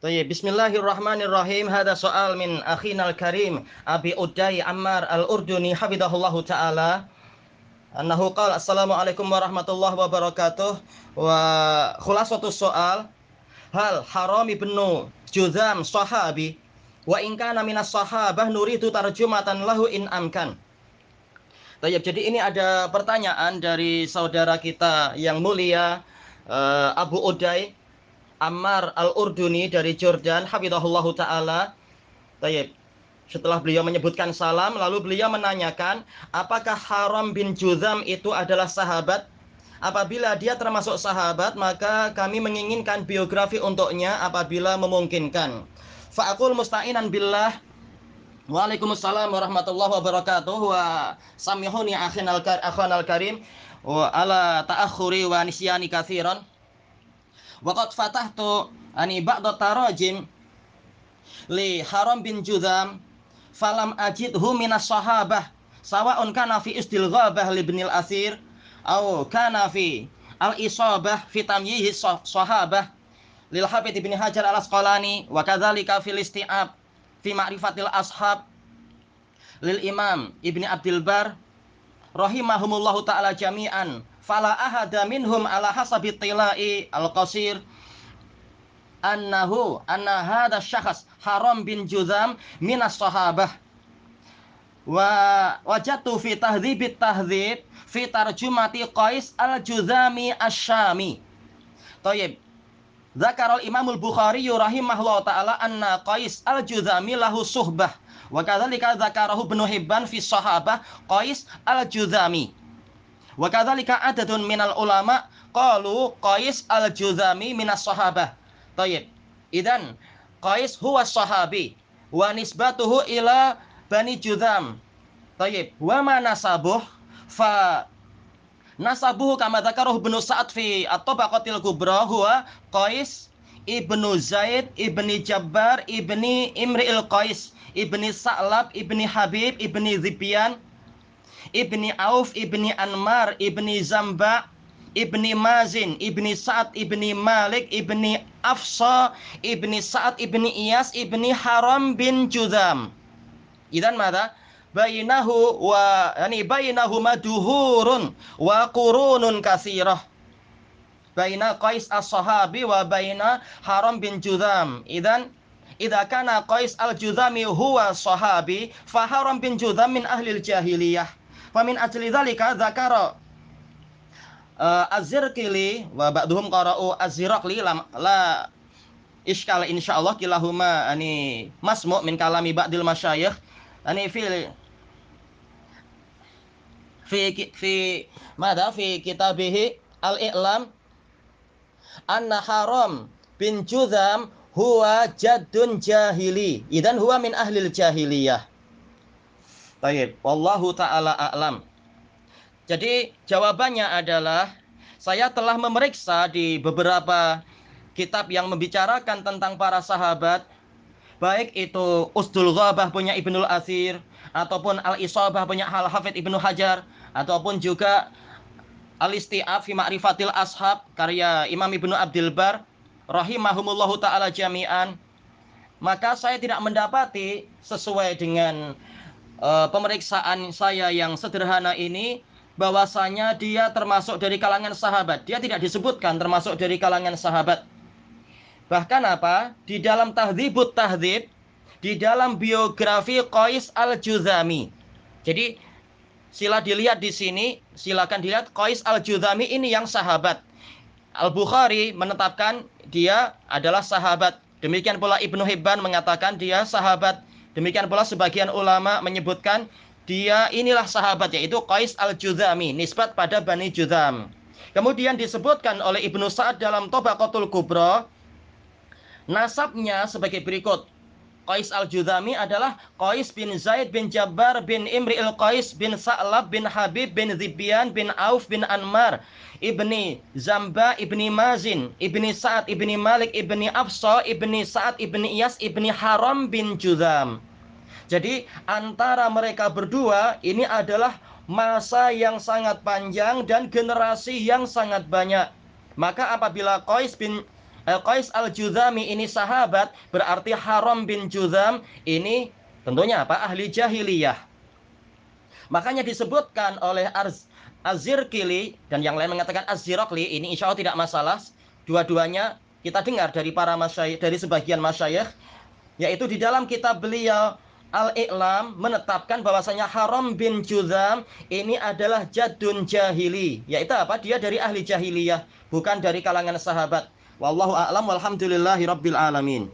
Tayyib, bismillahirrahmanirrahim. Hada soal min akhinal karim Abi Uday Ammar Al-Urduni hafidahullahu taala. Annahu qala assalamualaikum warahmatullahi wabarakatuh. Wa khulasatu soal hal haram ibnu Juzam sahabi wa in kana minas sahabah nuridu tarjumatan lahu in amkan. Tayyib, jadi ini ada pertanyaan dari saudara kita yang mulia eh, Abu Uday Ammar Al-Urduni dari Jordan, Hafizahullah Ta'ala. Tayyip. Setelah beliau menyebutkan salam, lalu beliau menanyakan, apakah Haram bin Juzam itu adalah sahabat? Apabila dia termasuk sahabat, maka kami menginginkan biografi untuknya apabila memungkinkan. Fa'akul musta'inan billah Waalaikumsalam warahmatullahi wabarakatuh wa samihuni akhin al-karim wa ala ta'akhuri wa nisyani kathiran Waqad fatahtu ani ba'da tarajim li Haram bin Judam falam ajidhu minas sahabah sawa'un kana fi istilghabah li ibnil asir au kana fi al-isabah fi tamyihi sahabah. Lil Hafidh ibn Hajar al-Asqalani wa kadzalika fil isti'ab fi ma'rifatil ashab. Lil Imam Ibni Abdul Bar rahimahumullahu taala jami'an. Fala ahada minhum ala hasabi tilai al-qasir. Annahu anna hadha syakhs haram bin juzam minas sahabah. Wa wajatu fi tahdhib tahdhib fi tarjumati qais al-juzami asy-syami Tayyib. Zakar al-Imam al-Bukhari rahimahullah taala anna Qais al-Juzami lahu suhbah wa kadzalika zakarahu Ibnu Hibban fi sahabah Qais al-Juzami Wa kadzalika adadun minal ulama qalu Qais al-Juzami minas sahabah. Tayyib. Idan Qais huwa sahabi wa nisbatuhu ila Bani Juzam. Tayyib. Wa ma nasabuh fa nasabuhu kama dzakarahu Ibnu Sa'ad fi At-Tabaqatil Kubra huwa Qais ibnu Zaid ibni Jabbar ibni Imri'il Qais ibni Sa'lab ibni Habib ibni Zibyan ibni Auf, ibni Anmar, ibni Zamba, ibni Mazin, ibni Sa'ad, ibni Malik, ibni Afsa, ibni Sa'ad, ibni Iyas, ibni Haram bin Judam. Idan mada? Bainahu wa yani bainahuma duhurun wa qurunun kasirah. Baina Qais as-sahabi wa baina Haram bin Judam. Idan idza kana Qais al-Judami huwa sahabi fa Haram bin Judam min ahli jahiliyah Famin ajli dzalika dzakara uh, Az-Zirqili wa ba'duhum qara'u Az-Zirqli la, la iskal insyaallah kilahuma ani masmu min kalami ba'dil masyayikh. Ani fi fi fi mada fi kitabihi al-i'lam anna haram bin juzam huwa jaddun jahili. Idan huwa min ahlil jahiliyah. Baik, wallahu taala a'lam. Jadi jawabannya adalah saya telah memeriksa di beberapa kitab yang membicarakan tentang para sahabat. Baik itu Usdul Ghabah punya Ibnul Asir ataupun Al-Isabah punya Al Hafid Ibnu Hajar ataupun juga Al-Isti'ab fi Ma'rifatil Ashab karya Imam Ibnu Abdul Bar rahimahumullahu taala jami'an maka saya tidak mendapati sesuai dengan uh, pemeriksaan saya yang sederhana ini bahwasanya dia termasuk dari kalangan sahabat. Dia tidak disebutkan termasuk dari kalangan sahabat. Bahkan apa? Di dalam Tahdzibut Tahdzib, di dalam biografi Qais Al-Juzami. Jadi sila dilihat di sini, silakan dilihat Qais Al-Juzami ini yang sahabat. Al-Bukhari menetapkan dia adalah sahabat. Demikian pula Ibnu Hibban mengatakan dia sahabat. Demikian pula sebagian ulama menyebutkan dia inilah sahabat yaitu Qais al-Juzami, nisbat pada Bani Juzam. Kemudian disebutkan oleh Ibnu Sa'ad dalam Tobaqatul Kubra nasabnya sebagai berikut. Qais al-Juzami adalah Qais bin Zaid bin Jabbar bin Imri al-Qais bin Sa'lab bin Habib bin Zibyan bin Auf bin Anmar ibni Zamba ibni Mazin ibni Sa'ad ibni Malik ibni Afsa ibni Sa'ad ibni Iyas ibni Haram bin Juzam. Jadi antara mereka berdua ini adalah masa yang sangat panjang dan generasi yang sangat banyak. Maka apabila Qais bin Qais al-Juzami ini sahabat, berarti Haram bin Juzam ini tentunya apa? Ahli jahiliyah. Makanya disebutkan oleh Arz Azirkili dan yang lain mengatakan Azirokli ini insya Allah tidak masalah. Dua-duanya kita dengar dari para masyayikh, dari sebagian masyayikh, yaitu di dalam kitab beliau Al-I'lam menetapkan bahwasanya Haram bin Juzam ini adalah jadun jahili, yaitu apa? Dia dari ahli jahiliyah, bukan dari kalangan sahabat. Wallahu a'lam walhamdulillahi rabbil alamin.